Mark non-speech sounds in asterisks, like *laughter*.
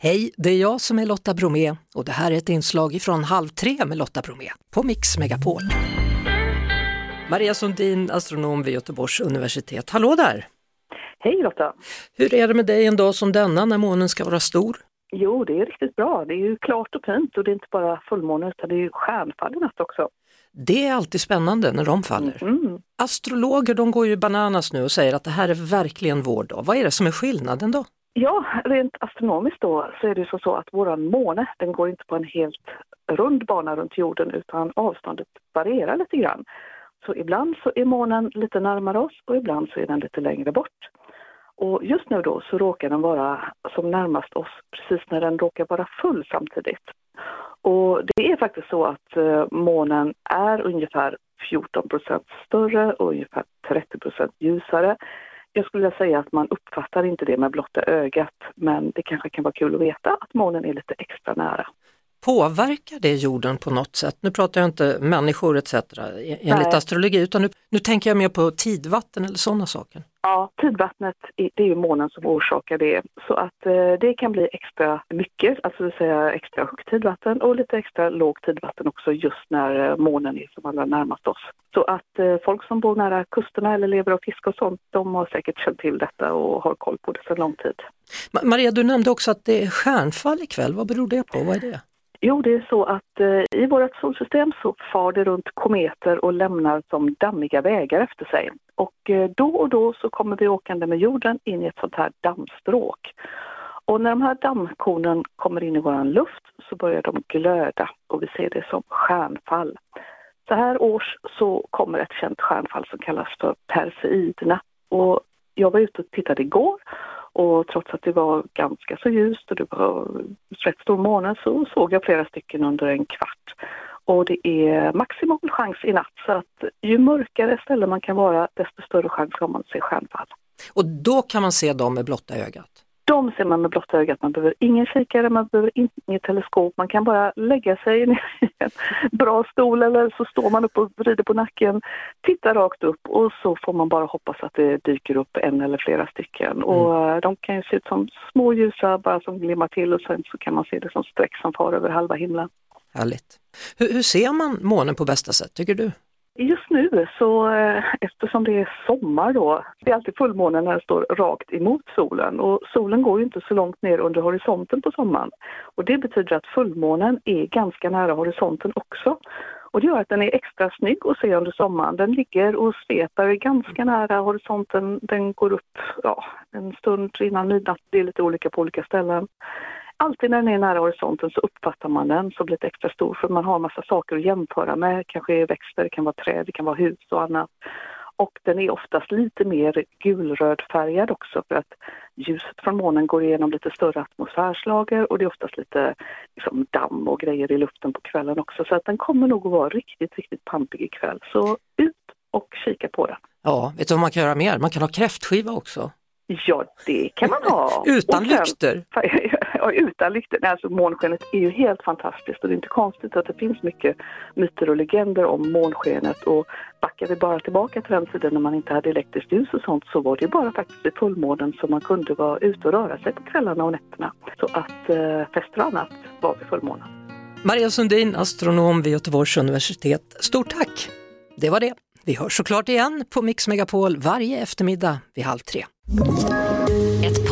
Hej, det är jag som är Lotta Bromé och det här är ett inslag från Halv tre med Lotta Bromé på Mix Megapol. Maria Sundin, astronom vid Göteborgs universitet. Hallå där! Hej Lotta! Hur är det med dig en dag som denna när månen ska vara stor? Jo, det är riktigt bra. Det är ju klart och fint och det är inte bara fullmåne utan det är ju stjärnfall i natt också. Det är alltid spännande när de faller. Mm. Astrologer de går ju bananas nu och säger att det här är verkligen vår dag. Vad är det som är skillnaden då? Ja, rent astronomiskt då så är det så, så att våran måne den går inte på en helt rund bana runt jorden utan avståndet varierar lite grann. Så ibland så är månen lite närmare oss och ibland så är den lite längre bort. Och just nu då så råkar den vara som närmast oss precis när den råkar vara full samtidigt. Och det är faktiskt så att eh, månen är ungefär 14% större och ungefär 30% ljusare. Jag skulle vilja säga att man uppfattar inte det med blotta ögat men det kanske kan vara kul att veta att månen är lite extra nära. Påverkar det jorden på något sätt? Nu pratar jag inte människor etc. enligt Nej. astrologi utan nu, nu tänker jag mer på tidvatten eller sådana saker. Ja, tidvattnet, det är ju månen som orsakar det. Så att eh, det kan bli extra mycket, alltså det säga extra högt tidvatten och lite extra lågt tidvatten också just när eh, månen är som allra närmast oss. Så att eh, folk som bor nära kusterna eller lever av fiske och sånt, de har säkert känt till detta och har koll på det sedan lång tid. Maria, du nämnde också att det är stjärnfall ikväll. Vad beror det på? Vad är det? Jo, det är så att eh, i vårt solsystem så far det runt kometer och lämnar som dammiga vägar efter sig. Och eh, då och då så kommer vi åkande med jorden in i ett sånt här dammstråk. Och när de här dammkornen kommer in i vår luft så börjar de glöda och vi ser det som stjärnfall. Så här års så kommer ett känt stjärnfall som kallas för Perseiderna. Och jag var ute och tittade igår och trots att det var ganska så ljust och det var rätt stor måne så såg jag flera stycken under en kvart. Och det är maximal chans i natt så att ju mörkare ställe man kan vara desto större chans har man att se stjärnfall. Och då kan man se dem med blotta ögat. De ser man med blotta ögat, man behöver ingen kikare, man behöver inget teleskop, man kan bara lägga sig i en bra stol eller så står man upp och vrider på nacken, tittar rakt upp och så får man bara hoppas att det dyker upp en eller flera stycken. Och eh, de kan ju se ut som små ljusa bara som glimmar till och sen så kan man se det som streck som far över halva himlen. Härligt. Hur, hur ser man månen på bästa sätt tycker du? Just nu så eh, eftersom det är sommar då, det är alltid fullmåne när den står rakt emot solen och solen går ju inte så långt ner under horisonten på sommaren. Och det betyder att fullmånen är ganska nära horisonten också. Och det gör att den är extra snygg att se under sommaren. Den ligger och sveper ganska nära horisonten. Den går upp ja, en stund innan midnatt. Det är lite olika på olika ställen. Alltid när den är nära horisonten så uppfattar man den som lite extra stor för man har massa saker att jämföra med. Kanske växter, det kan vara träd, det kan vara hus och annat. Och den är oftast lite mer gulrödfärgad också för att ljuset från månen går igenom lite större atmosfärslager och det är oftast lite liksom, damm och grejer i luften på kvällen också. Så att den kommer nog att vara riktigt, riktigt pampig ikväll. Så ut och kika på den. Ja, vet du vad man kan göra mer? Man kan ha kräftskiva också. Ja, det kan man ha. *laughs* Utan sen- lykter. *laughs* och utan lyktor. Alltså månskenet är ju helt fantastiskt och det är inte konstigt att det finns mycket myter och legender om månskenet och backar vi bara tillbaka till den tiden när man inte hade elektriskt ljus och sånt så var det ju bara faktiskt vid fullmånen som man kunde vara ute och röra sig på kvällarna och nätterna. Så att eh, fester och annat var vid fullmånen. Maria Sundin, astronom vid Göteborgs universitet. Stort tack! Det var det. Vi hörs såklart igen på Mix Megapol varje eftermiddag vid halv tre.